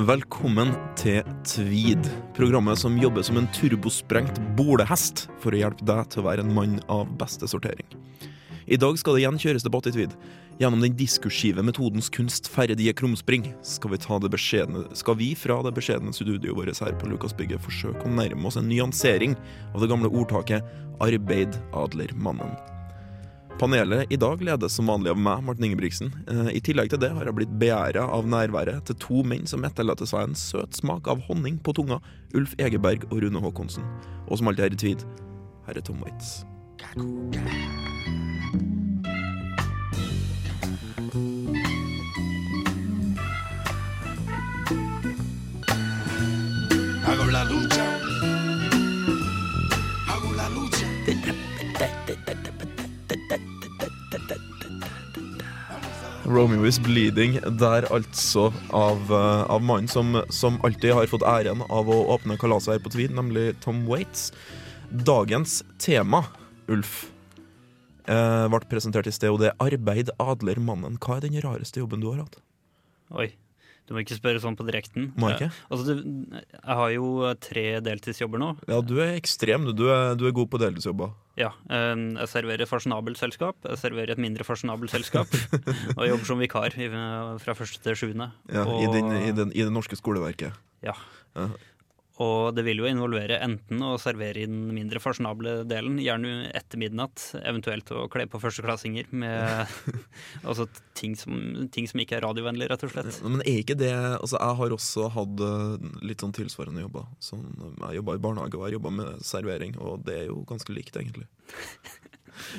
Velkommen til Tweed, programmet som jobber som en turbosprengt bolehest for å hjelpe deg til å være en mann av beste sortering. I dag skal det igjen kjøres debatt i Tweed. Gjennom den diskursive metodens kunst ferdige krumspring skal vi, ta det skal vi fra det beskjedne studioet vårt her på Lukasbygget forsøke å nærme oss en nyansering av det gamle ordtaket 'arbeid adler mannen'. Panelet i dag ledes som vanlig av meg, Martin Ingebrigtsen. Eh, I tillegg til det har jeg blitt begjæra av nærværet til to menn som etterlater seg en søt smak av honning på tunga. Ulf Egeberg og Rune Haakonsen. Og som alltid her i tvid, her er Tom Waits. Hago la lucha. Romeo is bleeding, der altså av, eh, av mannen som, som alltid har fått æren av å åpne kalaset her på Tweed, nemlig Tom Waits. Dagens tema, Ulf, eh, ble presentert i sted, og det er 'Arbeid adler mannen'. Hva er den rareste jobben du har hatt? Oi. Du må ikke spørre sånn på direkten. Må jeg ikke? Eh, Altså, du, jeg har jo tre deltidsjobber nå. Ja, du er ekstrem, du. Du er, du er god på deltidsjobber. Ja, eh, Jeg serverer fasjonabelt selskap, jeg serverer et mindre fasjonabelt selskap. og jeg jobber som vikar fra første til sjuende. Ja, og, i, den, i, den, I det norske skoleverket. Ja. Ja. Og det vil jo involvere enten å servere i den mindre fasjonable delen, gjerne etter midnatt, eventuelt å kle på førsteklassinger med altså ting som, ting som ikke er radiovennlig, rett og slett. Men er ikke det Altså, jeg har også hatt eh, litt sånn tilsvarende jobber. Sånn, jeg jobba i barnehage og jeg jobba med servering, og det er jo ganske likt, egentlig.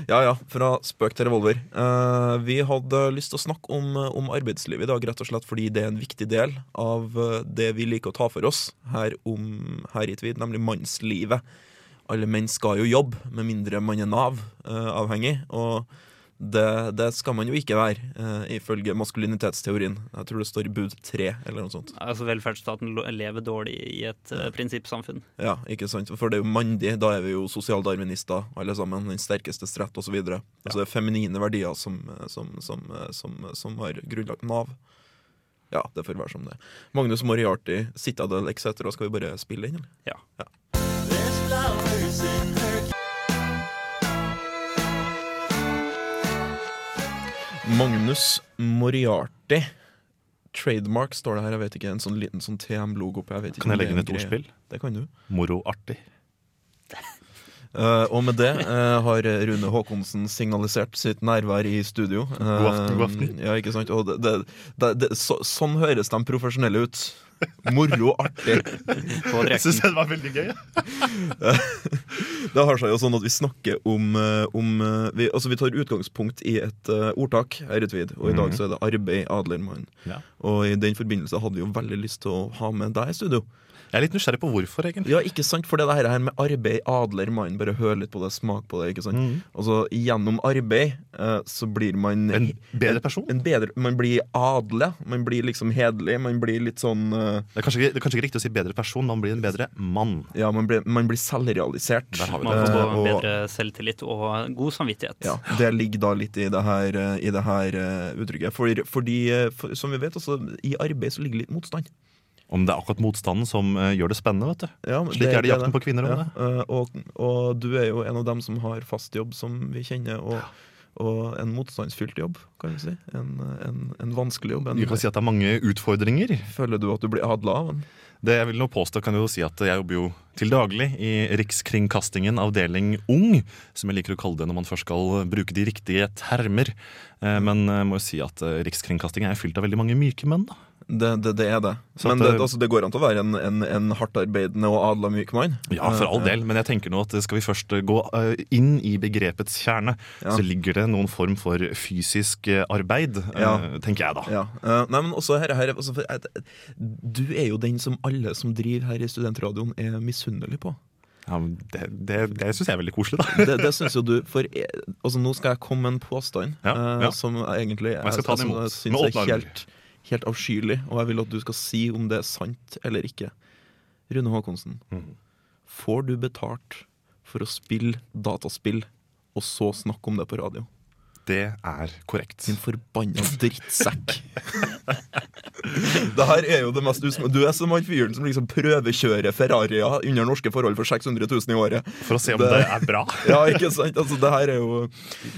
Ja ja, fra spøk til revolver. Uh, vi hadde lyst til å snakke om, om arbeidslivet i dag, rett og slett fordi det er en viktig del av eh, det vi liker å ta for oss her, om, her i Tvid, nemlig mannslivet. Alle menn skal jo jobbe, med mindre man er Nav-avhengig. og det, det skal man jo ikke være, uh, ifølge maskulinitetsteorien. Jeg tror det står i bud tre, eller noe sånt. Altså Velferdsstaten lever dårlig i et uh, prinsippsamfunn. Ja, ikke sant? For det er jo mandig, da er vi jo sosialdarwinister alle sammen. Den sterkeste rett osv. Ja. Altså det er feminine verdier som, som, som, som, som har grunnlagt Nav. Ja, det får være som det. Magnus Moriarty, Citadel etc. Skal vi bare spille inn, eller? Ja. Magnus Moriarty. Trademark står det her, jeg vet ikke. En sånn liten sånn TM-logo på. Jeg Kan jeg legge inn et ordspill? Det kan du. Moroartig. Uh, og med det uh, har Rune Haakonsen signalisert sitt nærvær i studio. Uh, God aften, god aften. Ja, ikke sant? Det, det, det, så, sånn høres de profesjonelle ut. Moro, artig. På Jeg syns det var veldig gøy. Det har seg jo sånn at vi snakker om, eh, om eh, vi, Altså vi tar utgangspunkt i et uh, ordtak her i Tvid, og i dag Mhm. så er det arbeid, adler, mann. Ja. Og i den forbindelse hadde vi jo veldig lyst til å ha med deg i studio. Jeg er litt nysgjerrig på hvorfor, egentlig. Ja, ikke sant? For det her her med arbeid, adler, mann, bare hør litt på det, smak på det, ikke sant? Og så gjennom arbeid eh, så blir man En bedre person? en bedre, Man blir adle, man blir liksom hederlig, man blir litt sånn uh, Det er, kanskje ikke, det er kanskje ikke riktig å si bedre person, man blir en bedre mann. Ja, man blir, man blir selvrealisert. Der har vi Man får Eh, og- bedre selvtillit og god samvittighet. Ja, Det ligger da litt i det her, i det her uttrykket. For, fordi, for, som vi vet, altså, i arbeid så ligger litt motstand. Om det er akkurat motstanden som uh, gjør det spennende, vet du. Ja, Slik er det i jakten på kvinner. Ja, om det. eh, og, og du er jo en av dem som har fast jobb, som vi kjenner, og, og en motstandsfylt jobb, kan vi si. En, en, en vanskelig jobb. En, Vi kan si at det er mange utfordringer. Føler du at du blir adla av den? Det jeg vil nå påstå, kan jo si at jeg jobber jo til daglig i Rikskringkastingen avdeling Ung, som jeg liker å kalle det når man først skal bruke de riktige termer. Eh, Men jeg må jo si at Rikskringkastingen er fylt av veldig mange myke menn. da. Det, det, det er det. Så Men det, altså, det går an til å være en, en, en hardtarbeidende og adla myk mann. Ja, for all Eh, del, men jeg tenker nå at skal vi først gå eh, inn i begrepets kjerne, Ja. så ligger det noen form for fysisk eh, arbeid, Ja. tenker jeg da. Ja. nei, men også her, her altså, Du er jo den som alle som driver her i studentradioen, er misunnelig på. Ja, det det, det syns jeg er veldig koselig, da. Det, det syns jo du. For altså, nå skal jeg komme med en påstand Ja, ja. som egentlig Og jeg skal ta den imot, syns med er helt, helt avskyelig, og jeg vil at du skal si om det er sant eller ikke. Rune Haakonsen, mm. får du betalt for å spille dataspill, og så snakke om det på radio? Det er korrekt. Din forbanna drittsekk. Det her er jo det mest usmå. Du er som han fyren som liksom prøvekjører Ferrarier under norske forhold for 600 000 i året. For å se om Det- det er bra. Ja, ikke sant? Altså, det her er jo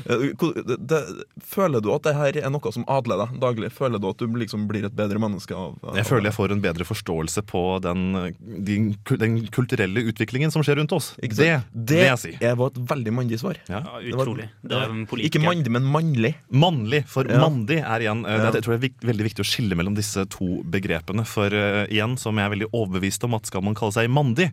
eh, det, det, Føler du at det her er noe som adler deg daglig? Føler du at du liksom blir et bedre menneske av, av Jeg føler jeg får en bedre forståelse på den, den, den kulturelle utviklingen som skjer rundt oss. Ikke Det sant? vil jeg si. Det var et veldig mandig svar. Ja. Ja, Det var- utrolig. Det var en Ikke mandig, men mannlig. Mannlig, for Ja. mandig er igjen eh, Ja. det, Jeg tror det er veldig viktig å skille mellom disse to begrepene. For uh, igjen, som jeg er veldig overbevist om at skal man kalle seg mandig,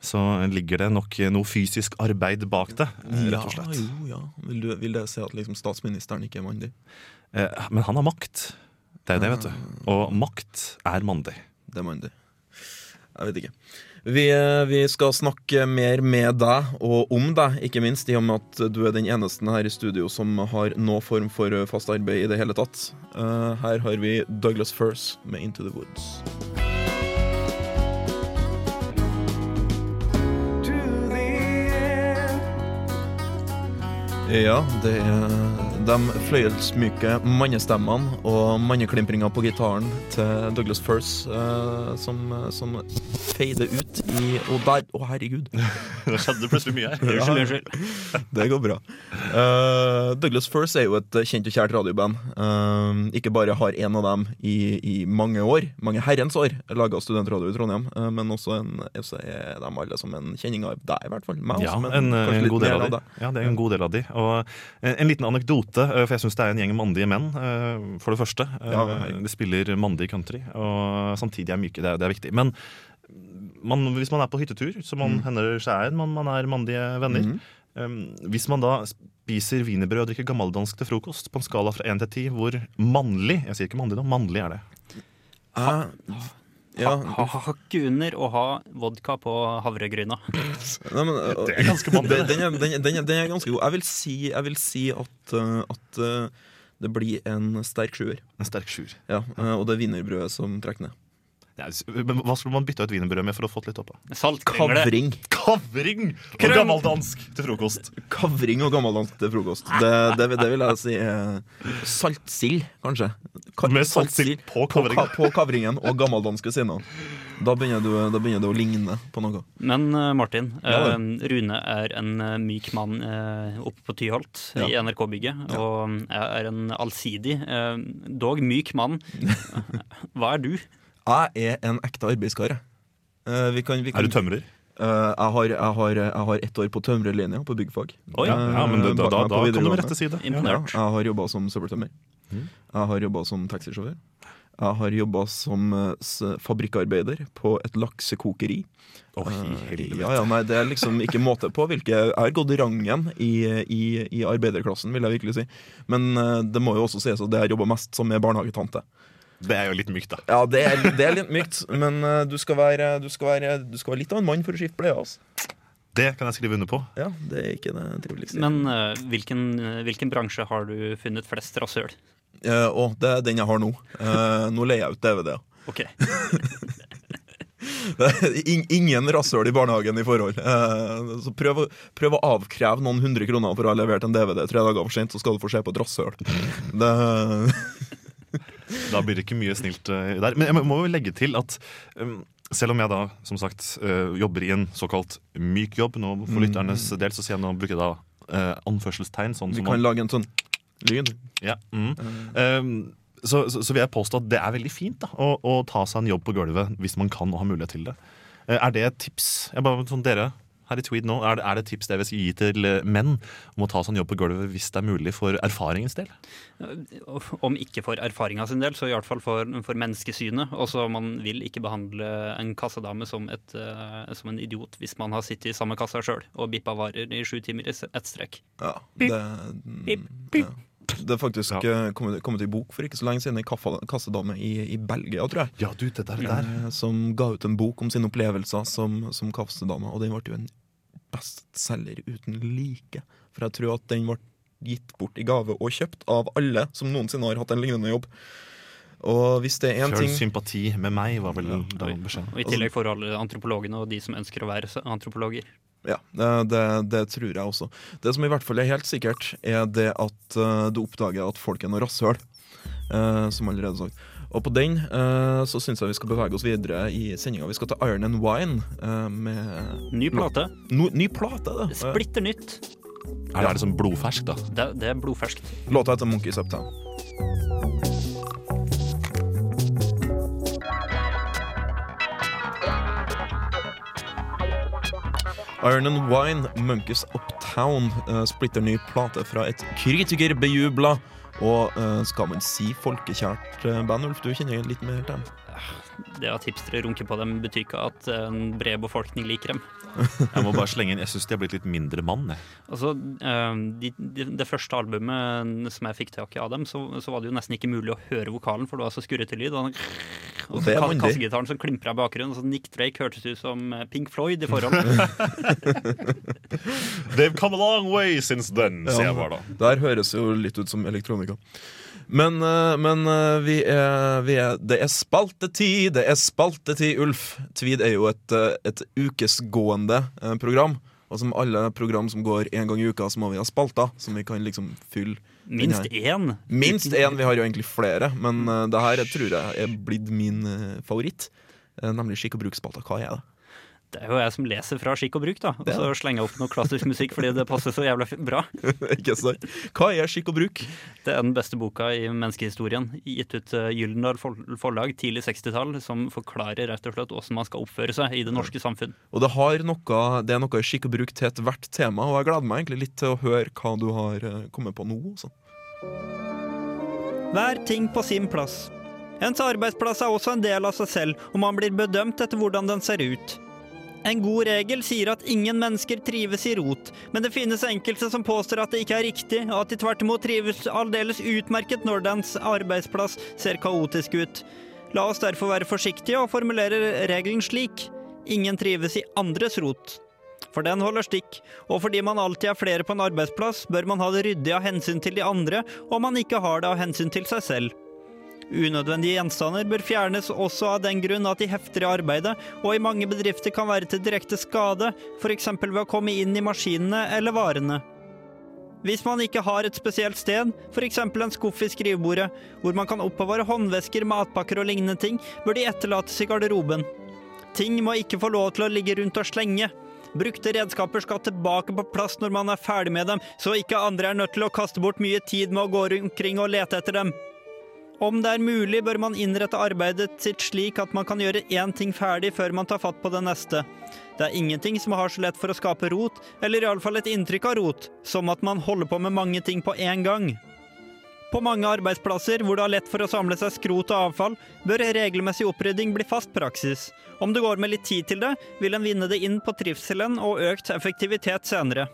så ligger det nok noe fysisk arbeid bak det, rett og slett. jo, ja. Vil, du, vil det si at liksom statsministeren ikke er mandig? Uh, Men han har makt. Det er det, vet du. Og makt er mandig. Det er mandig. Jeg vet ikke. Vi, eh, vi skal snakke mer med deg, og om deg, ikke minst, i og med at du er den eneste her i studio som har noen form for eh, fast arbeid i det hele tatt. Eh, her har vi Douglas Firth med 'Into the Woods'. Ja, det er de fløyelsmyke mannestemmene og manneklimpringa på gitaren til Douglas Firth eh, som, som feider ut i Å, der! Å, herregud! Det skjedde plutselig mye her. Unnskyld, unnskyld. Det går bra. Uh, Douglas Firth er jo et kjent og kjært radioband. Uh, ikke bare har en av dem i, i mange år, mange herrens år, laga studentradio i Trondheim, uh, men også, en, også er de alle som en kjenning av deg, i hvert fall. Meg Ja, også, men en, en god del av de. Ja, det er en god del av de. Og en, en liten anekdote, eh, for jeg syns det er en gjeng mandige menn, eh, for det første. Eh, Ja. De spiller mandig country, og samtidig er myke. Det er, det er viktig. Men man, hvis man er på hyttetur, som man Mm. hender seg man, man er mandige venner Mm. Um, Hvis man da spiser wienerbrød og drikker gammeldansk til frokost, på en skala fra 1 til 10, hvor mannlig Jeg sier ikke mandig nå, mannlig er det. Eh, ja, Ha, ha, hakke under og ha vodka på havregryna. Nei, men, uh, Det er ganske mandig, Den, den, den, den, er, ganske god. Jeg vil si, jeg vil si at, uh, at uh, det blir en sterk sjuer. En sterk sjuer. Ja, uh, og det er wienerbrødet som trekker ned. Ja, men hva skulle man bytte ut wienerbrød med for å få litt opp? da? Kavring. Kavring og gammeldansk til frokost. Kavring og gammeldansk til frokost. Det, det, vil- det vil jeg si saltsild, kanskje. Ka Med saltsild på på, kavringen. ka på kavringen og gammeldansk ved siden av. Da begynner, du, da begynner det å ligne på noe. Men eh, Martin, Ja, eh, Rune er en eh, myk mann oppe på Tyholt i Ja. NRK-bygget. Og jeg er en allsidig, dog myk mann. Hva er du? Jeg er en ekte arbeidskar. Uh, vi kan, vi kan, Er du tømrer? Uh, jeg, har, jeg, har, jeg har ett år på tømrerlinja på byggfag. Oi. Ja, ja, men da, da, da, da kan du med rette si det. Ja, jeg har jobba som søppeltømmer. Mm. Jeg har jobba som taxisjåfør. Jeg har jobba som eh, fabrikkarbeider på et laksekokeri. Eh, helvete. ja, ja, nei, Det er liksom ikke måte på hvilke Jeg har gått rangen i, i, i arbeiderklassen, vil jeg virkelig si. Men eh, det må jo også sies at det jeg jobba mest som er barnehagetante. Det er jo litt mykt, da. Ja, det er, det er litt mykt, men uh, du, skal være, du, skal være, du skal være litt av en mann for å skifte bleie. Altså. Det kan jeg skrive under på. Ja, det er ikke det triveligste. Men uh, hvilken, eh, hvilken bransje har du funnet flest rasøl? Uh, og det er den jeg har nå. Uh, nå leier jeg ut DVD-er. Okay. In- Ingen rasshøl i barnehagen i forhold. Uh, så prøv, å- prøv å avkreve noen hundre kroner for å ha levert en DVD tre dager for sent, så skal du få se på et rasshøl. Det, Da blir det ikke mye snilt eh, der. Men jeg må jo legge til at um, selv om jeg da som sagt eh, jobber i en såkalt myk jobb nå For Mm. lytternes del så sier jeg nå bruker jeg da uh, anførselstegn. Sånn vi kan man, lage en sånn lyd. ja, mm. Um, så, så, så vil jeg påstå at det er veldig fint da, å, å ta seg en jobb på gulvet hvis man kan og har mulighet til det. Er det et tips? Jeg bare, sånn, dere her i Tweed nå, er det, er det et tips dere skal gi til eh, menn om å ta sånn jobb på gulvet hvis det er mulig for erfaringens del? Om ikke for erfaringa sin del, så i hvert fall for, for menneskesynet. Også man vil ikke behandle en kassadame som, et, eh, som en idiot hvis man har sittet i samme kassa sjøl og bippa varer i sju timer i ett strekk. Ja, det, ja. det er faktisk Ja. eh, kommet, kommet i bok for ikke så lenge siden ei kassedame i, i Belgia, tror jeg. Ja, du, det der, der. eh, Som ga ut en bok om sine opplevelser som, som kassedame, og den ble jo en bestselger uten like. For jeg tror at den ble gitt bort i gave og kjøpt av alle som noensinne har hatt en lignende jobb. Og hvis det er en Føl ting sympati med meg, var vel Ja. da beskjeden. Og i tillegg for alle antropologene og de som ønsker å være antropologer. Ja, det, det, det tror jeg også. Det som i hvert fall er helt sikkert, er det at eh, du oppdager at folk er noe rasshøl. eh, som allerede sagt. Og på den uh, så syns jeg vi skal bevege oss videre i sendinga. Vi skal ta Iron and Wine uh, med Ny plate. no, ny plate. det. Splitter nytt. Er det sånn blodferskt, da? Det, det er blodferskt. Låta heter Monkeys Uptown. Iron and Wine, Monkeys Uptown, uh, splitter ny plate fra et kritikerbejubla og uh, skal man si folkekjært eh, band, Ulf? Du kjenner litt mer til dem? Det at hipstere runker på dem, betyr ikke at en bred befolkning liker dem. Jeg må bare slenge inn, jeg syns de har blitt litt mindre mann. jeg. Altså, uh, de, de, Det første albumet som jeg fikk tak i av dem, så, så var det jo nesten ikke mulig å høre vokalen, for det var så skurrete lyd. Og, og så ka- kassegitaren som klimpra i bakgrunnen. Og så Nick Drake hørtes ut som eh, Pink Floyd i forhold. They've come a long way since then, sier jeg bare da. Der høres jo litt ut som elektronika. Men, eh, men eh, vi, er, vi er Det er spaltetid, det er spaltetid, Ulf. Tweed er jo et, et ukesgående program. Og som alle program som går én gang i uka, så må vi ha spalter som vi kan liksom fylle. Minst én. Minst én. Vi har jo egentlig flere, men uh, det her tror jeg er blitt min uh, favoritt. Uh, nemlig skikk og bruk-spalta. Hva er det? Det er jo jeg som leser fra skikk og bruk, da. Og så slenger jeg opp noe klassisk musikk fordi det passer så jævla bra. Ikke sant? Hva er skikk og bruk? Det er den beste boka i menneskehistorien, gitt ut Gyldendal forlag tidlig 60-tall, som forklarer rett og slett hvordan man skal oppføre seg i det norske samfunn. Og det, har noe, det er noe skikk og bruk til ethvert tema, og jeg gleder meg egentlig litt til å høre hva du har kommet på nå. altså. Hver ting på sin plass. Ens arbeidsplass er også en del av seg selv, og man blir bedømt etter hvordan den ser ut. En god regel sier at ingen mennesker trives i rot, men det finnes enkelte som påstår at det ikke er riktig, og at de tvert imot trives aldeles utmerket når dens arbeidsplass ser kaotisk ut. La oss derfor være forsiktige og formulere regelen slik. Ingen trives i andres rot. For den holder stikk, og fordi man alltid er flere på en arbeidsplass, bør man ha det ryddig av hensyn til de andre, og man ikke har det av hensyn til seg selv. Unødvendige gjenstander bør fjernes også av den grunn at de hefter i arbeidet, og i mange bedrifter kan være til direkte skade, f.eks. ved å komme inn i maskinene eller varene. Hvis man ikke har et spesielt sted, f.eks. en skuff i skrivebordet, hvor man kan oppbevare håndvesker, matpakker og lignende ting, bør de etterlates i garderoben. Ting må ikke få lov til å ligge rundt og slenge. Brukte redskaper skal tilbake på plass når man er ferdig med dem, så ikke andre er nødt til å kaste bort mye tid med å gå omkring og lete etter dem. Om det er mulig, bør man innrette arbeidet sitt slik at man kan gjøre én ting ferdig før man tar fatt på det neste. Det er ingenting som har så lett for å skape rot, eller iallfall et inntrykk av rot, som at man holder på med mange ting på én gang. På mange arbeidsplasser hvor det er lett for å samle seg skrot og avfall, bør regelmessig opprydding bli fast praksis. Om det går med litt tid til det, vil en vinne det inn på trivselen og økt effektivitet senere.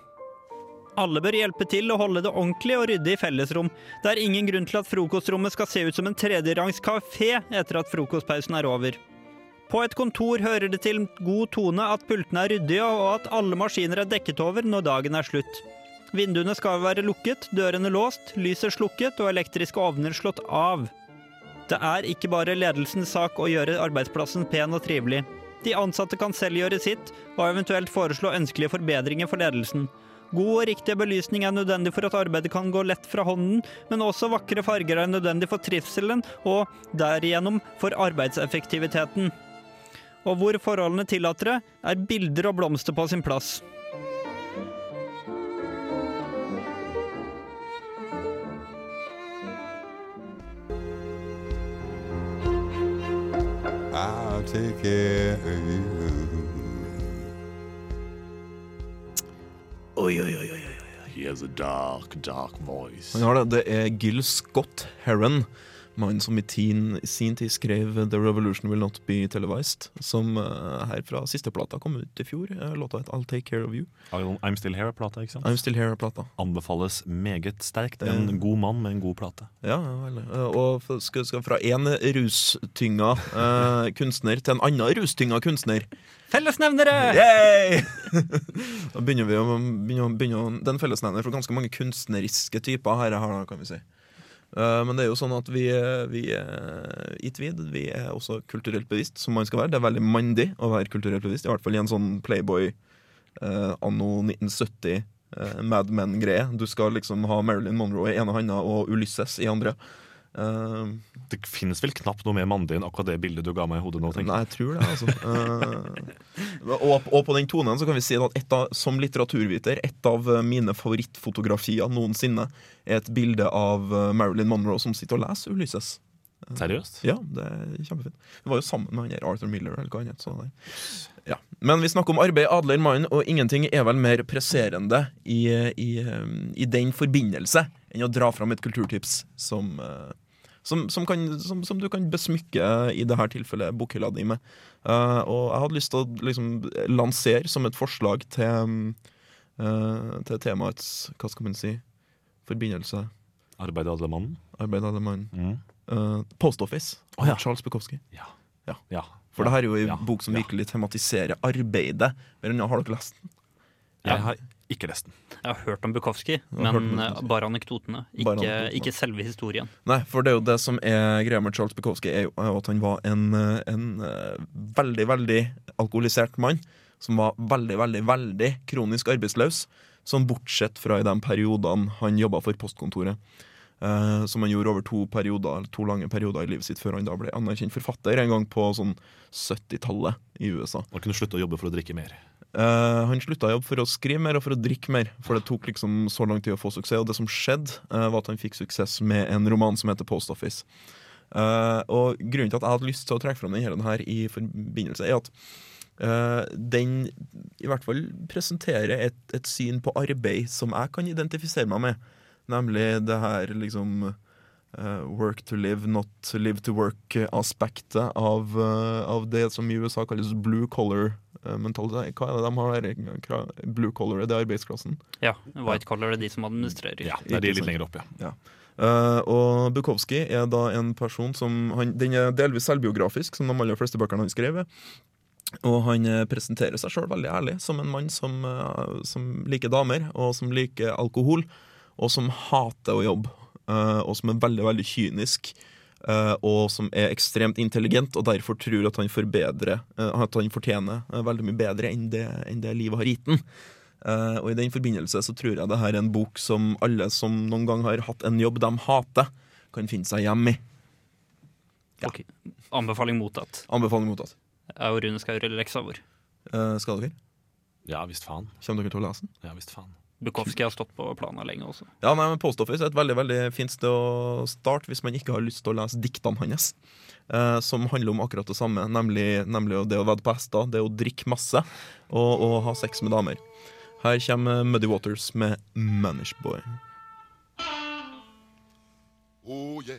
Alle bør hjelpe til å holde det ordentlig og ryddig i fellesrom. Det er ingen grunn til at frokostrommet skal se ut som en tredjerangs kafé etter at frokostpausen er over. På et kontor hører det til god tone at pultene er ryddige, og at alle maskiner er dekket over når dagen er slutt. Vinduene skal være lukket, dørene låst, lyset slukket og elektriske ovner slått av. Det er ikke bare ledelsens sak å gjøre arbeidsplassen pen og trivelig. De ansatte kan selv gjøre sitt, og eventuelt foreslå ønskelige forbedringer for ledelsen. God og riktig belysning er nødvendig for at arbeidet kan gå lett fra hånden, men også vakre farger er nødvendig for trivselen og derigjennom for arbeidseffektiviteten. Og hvor forholdene tillater det, er bilder og blomster på sin plass. Take care of you. Oi, oi, oi, oi. He has a dark, dark voice. Han har det. Det er Gil Scott Heron, mannen som i tin, sin tid skrev 'The Revolution Will Not Be Televised', som uh, her fra siste plata kom ut i fjor. Uh, Låta het 'I'll Take Care of You'. I'm Still Here-plata, ikke sant? I'm Still Here-plata. Anbefales meget sterkt. En god mann med en god plate. Ja, vel. Og skal, skal fra én rustynga eh, kunstner til en annen rustynga kunstner. Fellesnevnere! Yay! da begynner vi å, begynner, begynner å Den fellesnevner for ganske mange kunstneriske typer her, her kan vi si. Eh, men det er jo sånn at vi, vi eh, i Tvid vi er også kulturelt bevisst, som man skal være. Det er veldig mandig å være kulturelt bevisst, i hvert fall i en sånn Playboy eh, anno 1970 eh, Mad Men-greie. Du skal liksom ha Marilyn Monroe i ene handa og Ulysses i andre. Eh, Det finnes vel knapt noe mer mandig enn akkurat det bildet du ga meg i hodet nå. tenker. Nei, jeg tror det, altså. uh, og, og på den tonen så kan vi si at av, som litteraturviter, et av eh, mine favorittfotografier noensinne er et bilde av Marilyn Monroe som sitter og leser Ulysses. Seriøst? Ja, det er kjempefint. Hun var jo sammen med han der Arthur Miller. eller hva han het, Ja. Men vi snakker om arbeid, adler, mann, og ingenting er vel mer presserende i, i, i den forbindelse enn å dra fram et kulturtips som, som, som, kan, som, som du kan besmykke i dette tilfellet bokhylla di med. Uh, og jeg hadde lyst til å liksom, lansere som et forslag til, uh, til temaets Hva skal man si? Forbindelse. Arbeid alle mannen? Arbeid. Mm. Uh, Post Office av ja. Charles Bukowski. Ja. Ja. ja. For det her er jo en bok som virkelig tematiserer arbeidet. Men har dere lest den? Jeg har ikke lest den. Jeg har hørt om Bukowski, men eh, Bukowski. bare anekdotene. Ikke, Bare anekdotene. ikke selve historien. Nei, for det er jo det som er greia med Charles Bukowski, er jo at han var en, eh, en eh, veldig, veldig alkoholisert mann. Som var veldig, veldig, veldig kronisk arbeidsløs. Sånn bortsett fra i de periodene han jobba for postkontoret. Uh, som han gjorde over to, perioder, to lange perioder i livet sitt før han da ble anerkjent forfatter en gang på sånn 70-tallet i USA. Og kunne slutte å jobbe for å drikke mer. Eh, han slutta å jobbe for å skrive mer og for å drikke mer. For det tok liksom så lang tid å få suksess. Og det som skjedde, uh, var at han fikk suksess med en roman som heter Post Office. Uh, og grunnen til at jeg hadde lyst til å trekke fram denne her i forbindelse, er at den i hvert fall presenterer et, et syn på arbeid som jeg kan identifisere meg med. Nemlig det her liksom work to live, not live to work-aspektet av, av det som i USA kalles blue collar eh, mentalitet. Hva er det de har der? color, Blue collar, er arbeidsklassen? Ja, White Collar er de som administrerer. Ja, det er de litt lenger opp, ja. Eh, og Bukowski er da en person som han, Den er delvis selvbiografisk, som de aller fleste bøkene han skrev. Og han eh, presenterer seg sjøl veldig ærlig som en mann som, uh, som liker damer, og som liker alkohol, og som hater å jobbe. Uh, og som er veldig, veldig kynisk. Eh, og som er ekstremt intelligent, og derfor tror at han, forbedrer, eh, at han fortjener eh, veldig mye bedre enn det, enn det livet har gitt. Eh, og i den forbindelse så tror jeg det her er en bok som alle som noen gang har hatt en jobb de hater, kan finne seg hjem i. Ja. Ok. Anbefaling mottatt. Anbefaling mottatt. Jeg og Rune skal gjøre leksa vår. Skal dere? Ja visst faen. Kommer dere til å lese den? Ja visst faen. Bukowski har stått på planen lenge også. Ja, nei, men Post Office er et veldig veldig fint sted å starte hvis man ikke har lyst til å lese diktene hans. Eh, som handler om akkurat det samme, nemlig, nemlig det å vedde på hester, det å drikke masse og, og ha sex med damer. Her kommer Muddy Waters med Manish Boy. Oh yeah.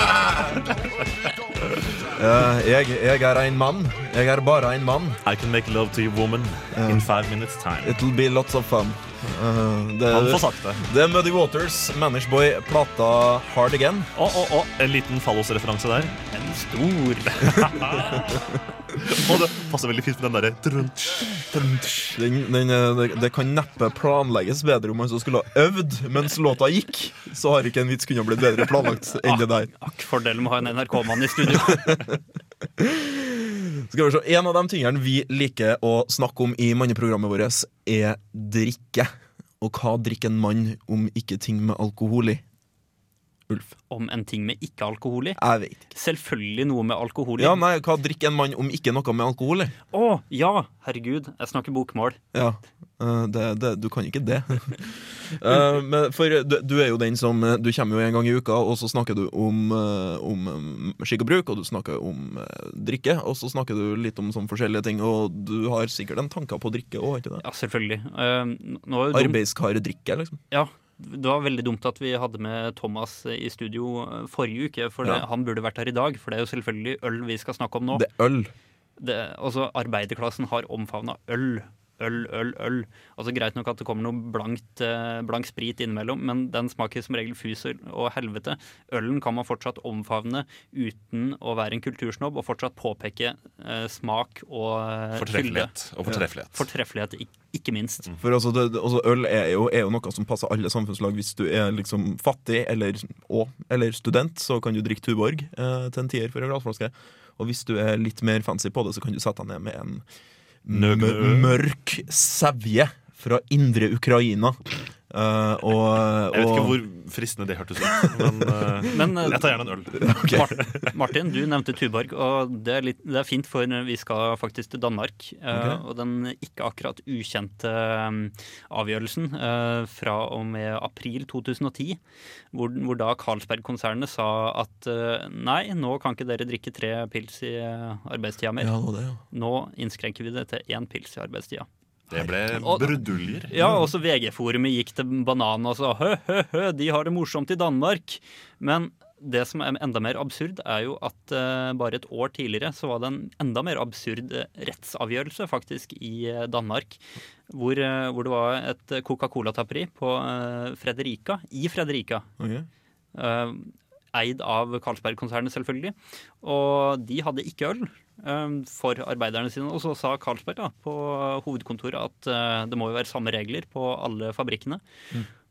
Eh, jeg, jeg er en mann. Jeg er bare en mann. I can make love to a woman in five minutes time. It'll be lots of fun. Uh, det, Han får sagt det. det er Muddy Waters, Manish Boy, plata Hard Again. Å, å, å, en liten fallosreferanse der. En stor Og det passer veldig fint med den derre eh, det, det kan neppe planlegges bedre om man så skulle ha øvd mens låta gikk. Så har ikke en vits kunnet blitt bedre planlagt enn det der. Akk, fordelen med å ha en NRK-mann i studio. Skal vi se, En av de tingene vi liker å snakke om i manneprogrammet vårt, er drikke. Og hva drikker en mann om ikke ting med alkohol i? Ulf. Om en ting med ikke-alkohol i. Jeg vet ikke. Selvfølgelig noe med alkohol i. Ja, nei, Hva drikker en mann om ikke noe med alkohol i? Å, ja! Herregud, jeg snakker bokmål. Ja, eh, det, det, du kan ikke det. Eh, men for du, du er jo den som eh, Du kommer jo en gang i uka, og så snakker du om, om skikk og bruk, og du snakker om drikke, og så snakker du litt om sånn forskjellige ting, og du har sikkert en tanker på drikke òg, ikke det? Ja, selvfølgelig. Uh, er dumt- Arbeidskardrikke, liksom. Ja, det var veldig dumt at vi hadde med Thomas i studio eh, forrige uke. For det, Ja. han burde vært her i dag, for det er jo selvfølgelig øl vi skal snakke om nå. Det er øl. Det, altså, arbeiderklassen har omfavna øl. Øl, øl, øl. Altså Greit nok at det kommer noe blankt, eh, blank sprit innimellom, men den smaker som regel fusel og helvete. Ølen kan man fortsatt omfavne uten å være en kultursnobb, og fortsatt påpeke eh, smak og eh. Fortreffelighet. Og fortreffelighet. Fortreffelighet, ikke minst. For altså, det, altså Øl er jo, er jo noe som passer alle samfunnslag. Hvis du er liksom fattig eller, og, eller student, så kan du drikke Tuborg eh, til en tier for en glassflaske. Og hvis du er litt mer fancy på det, så kan du sette deg ned med en mørk sevje fra indre Ukraina. Eh, og, Jeg vet ikke hvor fristende det hørtes ut, men, uh, Men uh, jeg tar gjerne en øl. Okay. Martin, du nevnte Tuborg, og det er, litt, det er fint, for vi skal faktisk til Danmark. eh, Ok. Og den ikke akkurat ukjente avgjørelsen fra og med april 2010, hvor, hvor da Carlsberg-konsernet sa at nei, nå kan ikke dere drikke tre pils i arbeidstida mer. Ja, det det, ja. Nå innskrenker vi det til én pils i arbeidstida. Det ble bruduljer. Ja, også VG-forumet gikk til bananen og sa hø, hø, hø, de har det morsomt i Danmark. Men det som er enda mer absurd, er jo at uh, bare et år tidligere så var det en enda mer absurd eh, rettsavgjørelse faktisk i eh, Danmark. Hvor, uh, hvor det var et Coca-Cola-tapperi på uh, Fredrika, i Fredrika. Okay. Eid av Carlsberg-konsernet, selvfølgelig. Og de hadde ikke øl for arbeiderne sine. Og så sa Carlsberg da, på hovedkontoret at eh, det må jo være samme regler på alle fabrikkene.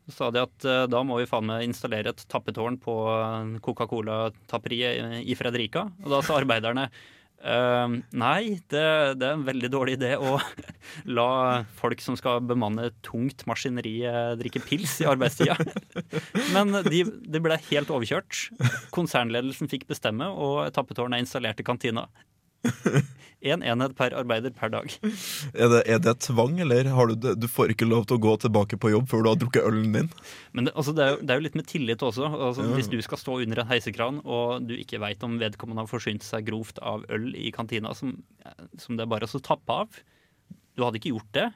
Så sa de at eh, da må vi faen meg installere et tappetårn på eh, Coca-Cola-tapperiet i Fredrika. Og da sa arbeiderne Uh, nei, det, det er en veldig dårlig idé å la folk som skal bemanne tungt maskineri, drikke pils i arbeidstida. Men de, de ble helt overkjørt. Konsernledelsen fikk bestemme, og tappetårnet er installert i kantina. Én en enhet per arbeider per dag. Er, det, er det tvang, eller har du, du får ikke lov til å gå tilbake på jobb før du har drukket ølen din? Men det, altså, det, er, jo, det er jo litt med tillit også. Altså, Ja, ja. Hvis du skal stå under en heisekran, og du ikke veit om vedkommende har forsynt seg grovt av øl i kantina som, som det er bare å tappe av Du hadde ikke gjort det.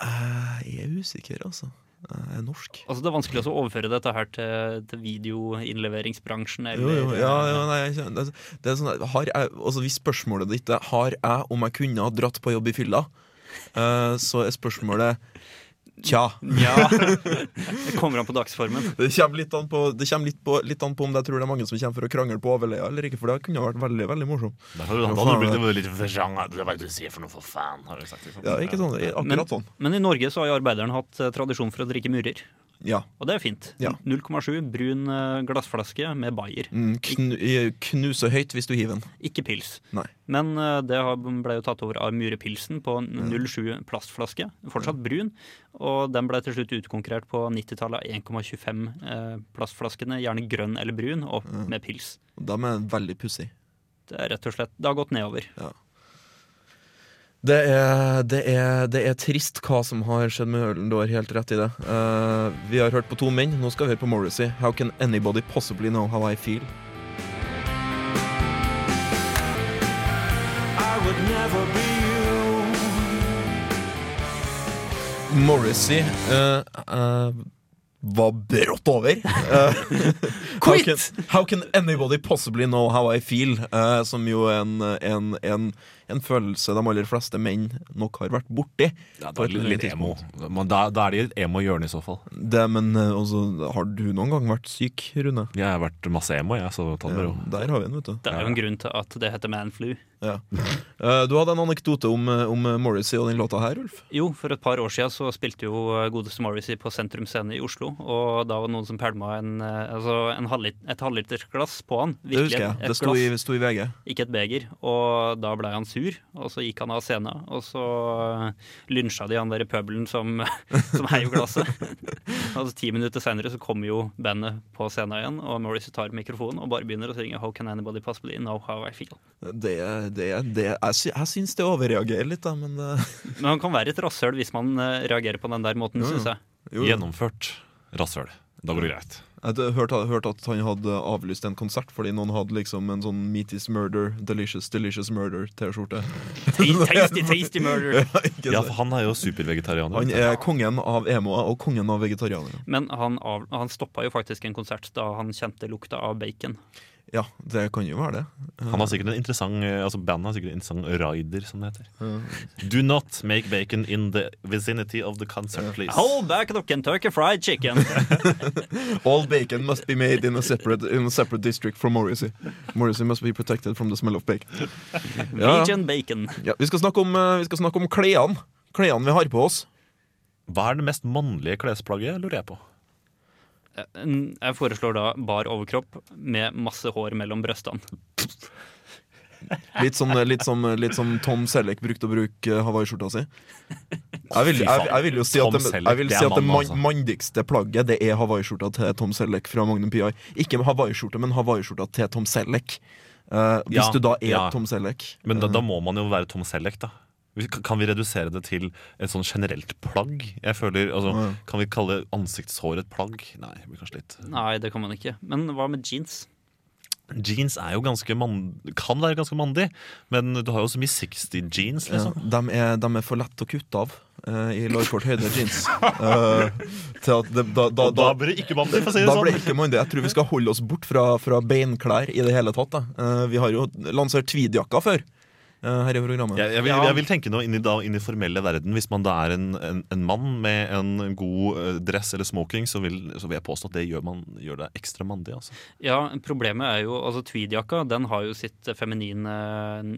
Jeg er usikker, altså. Er norsk. Altså Det er vanskelig også å overføre dette her til, til videoinnleveringsbransjen. Jo, Eller, jo, ja, ja, nei, det, det er sånn, har jeg, altså Hvis spørsmålet ditt er har jeg, om jeg kunne ha dratt på jobb i fylla, uh, så er spørsmålet tja. Ja, Det kommer an på dagsformen. Det kommer, litt an, på, det kommer litt, på, litt an på om jeg tror det er mange som kommer for å krangle på overleia eller ikke, for det kunne ha vært veldig veldig morsomt. Da hadde du- blitt litt versjanga. Hva er det du sier for noe, for faen? Har du sagt, liksom. Ja, ikke sånn, akkurat sånn. Men i Norge så har jo arbeideren hatt eh, tradisjon for å drikke murer. Ja. Og det er fint. Ja. 0,7 brun eh, glassflaske med Bayer. Mm, knu, knuse høyt hvis du hiver den. Ikke pils. Nei. Men eh, det ble jo tatt over av Murepilsen på 07 plastflaske. Fortsatt brun. Og den ble til slutt utkonkurrert på 90-tallet av 1,25 eh, plastflaskene. Gjerne grønn eller brun, og med pils. De er veldig pussig. Det er rett og slett Det har gått nedover. Det er, det, er, det er trist hva som har skjedd med ølen. Du har helt rett i det. Uh, vi har hørt på to menn, nå skal vi høre på Morrissey. How can anybody possibly know how I feel? Morrissey uh, uh, var brått over. Eh, how, can, how can anybody possibly know how I feel? Som jo er en, en, en, en følelse de aller fleste menn nok har vært borti. Ja, da er litt emo. Da, da er det i et emo-hjørne i så fall. Det, men eh, altså, har du noen gang vært syk, Rune? Jeg har vært masse emo, jeg, så ta det med ro. der har vi en, vet du. Det er jo en grunn til at det heter manflu. Ja. Eh, du hadde en anekdote om, eh, om Morrissey og den låta her, Ulf. Jo, for et par år siden så spilte jo godeste Morrissey på Sentrum Scene i Oslo. Og da var det noen som pælma altså en halvlit, et halvlitersglass på han. Det husker jeg. Det sto i, sto i VG. ikke et beger. Og da ble han sur, og så gikk han av scenen. Og så eh, lynsja de han der i pøbelen som, som heiv glasset. altså Ti minutter seinere så kommer jo bandet på scenen igjen, og Morrissey tar mikrofonen og bare begynner å synge How can anybody possibly know how I feel? Det, det, det, jeg, sy jeg syns det overreagerer litt, da, men eh, Men han kan være et rasshøl hvis man eh, reagerer på den der måten, Jo, jo. syns jeg. jo, Gjennomført rasshøl. Da går det greit. Jeg hadde hørt, hørt at han hadde avlyst en konsert fordi noen hadde liksom en sånn Meat is murder, delicious, delicious murder-T-skjorte. Tasty, tasty murder. ja, Ja, for han er jo supervegetarianer. Han er kongen av emoer og kongen av vegetarianere. Men han, av, han stoppa jo faktisk en konsert da han kjente lukta av bacon. Ja, det kan jo være det. Han har sikkert en interessant eh, Altså Bandet har sikkert en interessant rider, som det heter. Do not make bacon in the vicinity of the concert, please. Hold back the Kentucky fried chicken! All bacon must be made in a separate, in a separate district from Morrissey. Morrissey must be protected from the smell of bacon. Ja, ja. Bacon. Ja, vi skal snakke om, eh, vi skal snakke om klærne. Klærne vi har på oss. Hva er det mest mannlige klesplagget, lurer jeg på? Jeg foreslår da bar overkropp med masse hår mellom brøstene. Litt som, litt som, litt som Tom Selleck brukte å bruke eh, hawaiiskjorta si. Jeg vil, jeg, jeg vil jo si at det, jeg vil si at det man, altså. mandigste plagget Det er hawaiiskjorta til Tom Selleck fra Magnum PI. Ikke med hawaiiskjorte, men hawaiiskjorta til Tom Selleck. Uh, hvis Ja, du da er ja. Tom Selleck. Men da, eh, da må man jo være Tom Selleck, da. Vi- Kan vi redusere det til et sånn generelt plagg? Jeg føler, altså, Ja. Kan vi kalle ansiktshår et plagg? Nei, det blir kanskje litt Nei, det kan man ikke. Men hva med jeans? Jeans er jo ganske mann, kan være ganske mandig, men du har jo så mye 60 jeans, Ja, liksom. de, er, de er for lett å kutte av uh, i lårkort høyde jeans. Uh, til at det, da, da, da da, blir det ikke mandig, for å si det da blir det ikke mandig. Jeg tror vi skal holde oss bort fra, fra beinklær i det hele tatt. Da. Eh, vi har jo lansert tweedjakka før eh, her i programmet. Jeg, jeg, vil, jeg vil tenke noe inn i, da, inn i formelle verden. Hvis man da er en, en, en mann med en god eh, dress eller smoking, så vil, så vil jeg påstå at det gjør, man, gjør det ekstra mandig. Altså. Ja, Problemet er jo altså tweedjakka den har jo sitt feminine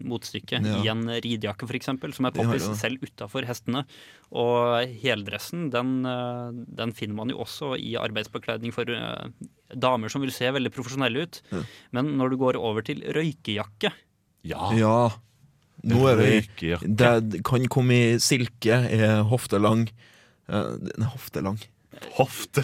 motstykke Ja. i en ridejakke, f.eks., som er poppis selv utafor hestene. Og heldressen den, eh, den finner man jo også i arbeidsbekledning for eh, damer som vil se veldig profesjonelle ut. Ja. Men når du går over til røykejakke Ja, Ja, nå er vi Det kan komme i silke, er hoftelang. Uh, er hoftelang. Ja, det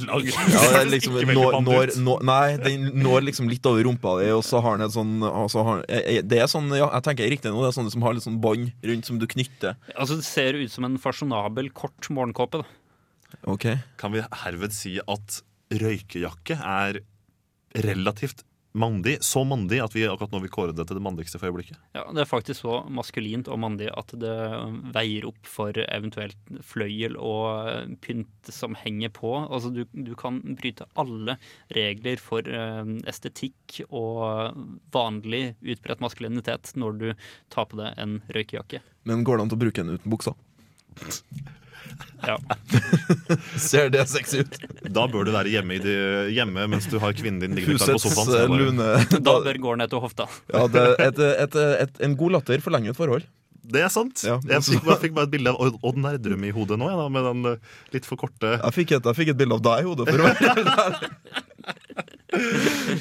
er liksom, Ikke når, når, når, nei, den når liksom litt over rumpa di, og så har den et sånn så har, eh, eh, Det er sånn, ja, jeg tenker riktig nå, det er sånne som har litt sånn bånd rundt som du knytter. Altså Det ser ut som en fasjonabel, kort morgenkåpe. da. Ok Kan vi herved si at røykejakke er relativt mandig? Så mandig at vi akkurat nå vil kåre det til det mandigste for øyeblikket? Ja, Det er faktisk så maskulint og mandig at det veier opp for eventuelt fløyel og pynt som henger på. Altså Du, du kan bryte alle regler for eh, estetikk og vanlig utbredt maskulinitet når du tar på deg en røykejakke. Men går det an å bruke den uten buksa? Ja. Ser det sexy ut? Da bør du være hjemme, i det, hjemme mens du har kvinnen din liggende på sofaen. så det bare- lune Da bør går ned til hofta. Ja, det, et, et, et, En god latter forlenger et forhold. Det er sant. Ja. Jeg fikk bare, fikk bare et bilde av Odd- Nerdrum i hodet nå, jeg, da, med den eh, litt for korte Jeg fikk et, jeg fikk et bilde av deg i hodet. For å være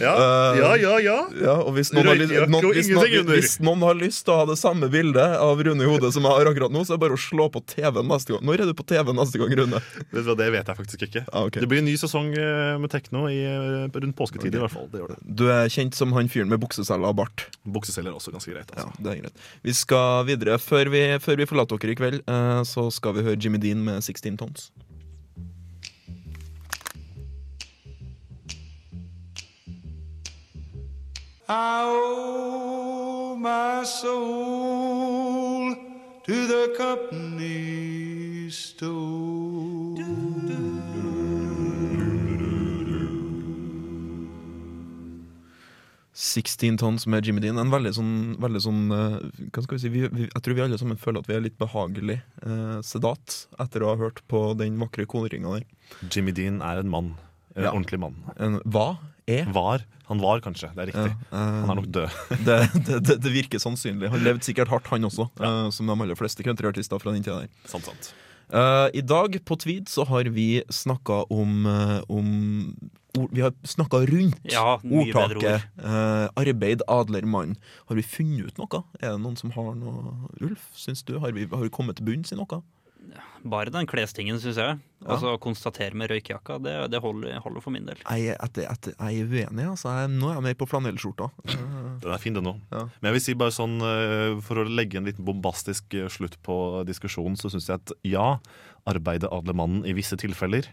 Ja, Eh, ja, ja. ja. Ja, og hvis noen, har, lyst- noen, hvis, noen, hvis noen har lyst til å ha det samme bildet av Rune i hodet som jeg har akkurat nå, så er det bare å slå på TV-en neste gang. Når er du på TV neste gang, Rune? Vet du hva, Det vet jeg faktisk ikke. Ah, okay. Det blir en ny sesong eh, med tekno i, eh, rundt påsketid. i hvert fall. Det det. Du er kjent som han fyren med bukseseller og bart. Bukseseller er også ganske greit. Ja, Altså. det er greit. Vi skal videre. Før vi, før vi forlater dere i kveld, eh, så skal vi høre Jimmy Dean med 16 Tons. I owe my soul to the company store. 16 Tons med Jimmy Dean. En veldig sånn, veldig sånn eh, Hva skal vi si vi, vi, Jeg tror vi alle sammen føler at vi er litt behagelig eh, sedat etter å ha hørt på den vakre koringa der. Jimmy Dean er en mann. En Ja. ordentlig mann. En, hva er? Var. Han var kanskje. Det er Ja, riktig. eh, Han er nok død. det, det, det, virker sannsynlig. Han levde sikkert hardt, han også, eh, som de aller fleste countryartister fra den tida der. Sant, sant. Eh, I dag på Tweed så har vi snakka om, eh, om ord, Vi har snakka rundt Ja, ordtaket eh, 'arbeid adler mann'. Har vi funnet ut noe? Er det noen som har noe Ulf, syns du? Har vi, har vi kommet til bunns i noe? Bare den klestingen, syns jeg. Altså Konstatere med røykejakka, det, det holder, holder for min del. Jeg, at, etter, jeg er uenig. Altså. Jeg, nå er jeg mer på flanellskjorta. Den er fin, den òg. Ja. Men jeg vil si bare sånn, eh, for å legge en liten bombastisk eh, slutt på diskusjonen, så syns jeg at ja, arbeider adlemannen i visse tilfeller.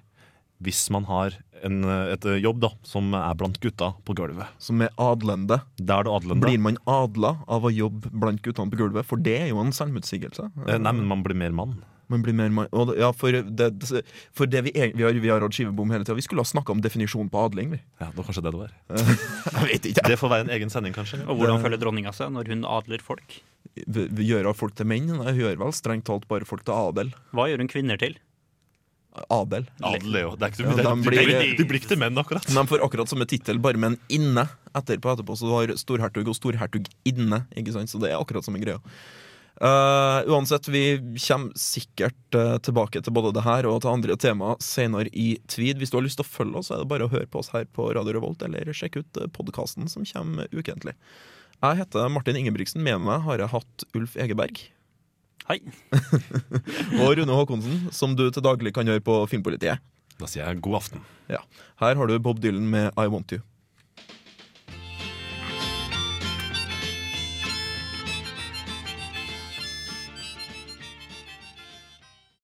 Hvis man har en, eh, et jobb da, som er blant gutta på gulvet. som er adlende. Det er det adlende. Blir man adla av å jobbe blant guttene på gulvet? For det er jo en selvmotsigelse. Nei, men man blir mer mann. Man blir mer mann. Og Ja, for det, det- for det vi, vi, har, vi har hatt skivebom hele tida. Vi skulle ha snakka om definisjonen på adling, vi. Ja, det var kanskje det det var. Jeg vet ikke. Det får være en egen sending, kanskje. Og hvordan føler dronninga seg når hun adler folk? Vi, vi gjør folk til menn. Nei, Hun gjør vel strengt talt bare folk til adel. Hva gjør hun kvinner til? Adel. Adel, Leo. Det er ikke, Ja, de er- blir- de, de blir ikke til menn, akkurat. De får akkurat samme tittel, bare med en inne etterpå. etterpå Så du har storhertug og storhertug inne. Ikke sant? Så det er akkurat samme greia. Uh, uansett, vi kommer sikkert uh, tilbake til både det her og til andre temaer senere i Tvid. Hvis du har lyst til å følge oss, er det bare å høre på oss her på Radio Revolt, eller sjekk ut eh, podkasten som kommer ukentlig. Jeg heter Martin Ingebrigtsen. Med meg har jeg hatt Ulf Egeberg. Hei. og Rune Haakonsen, som du til daglig kan høre på Filmpolitiet. Da sier jeg god aften. Ja. Her har du Bob Dylan med I Want You.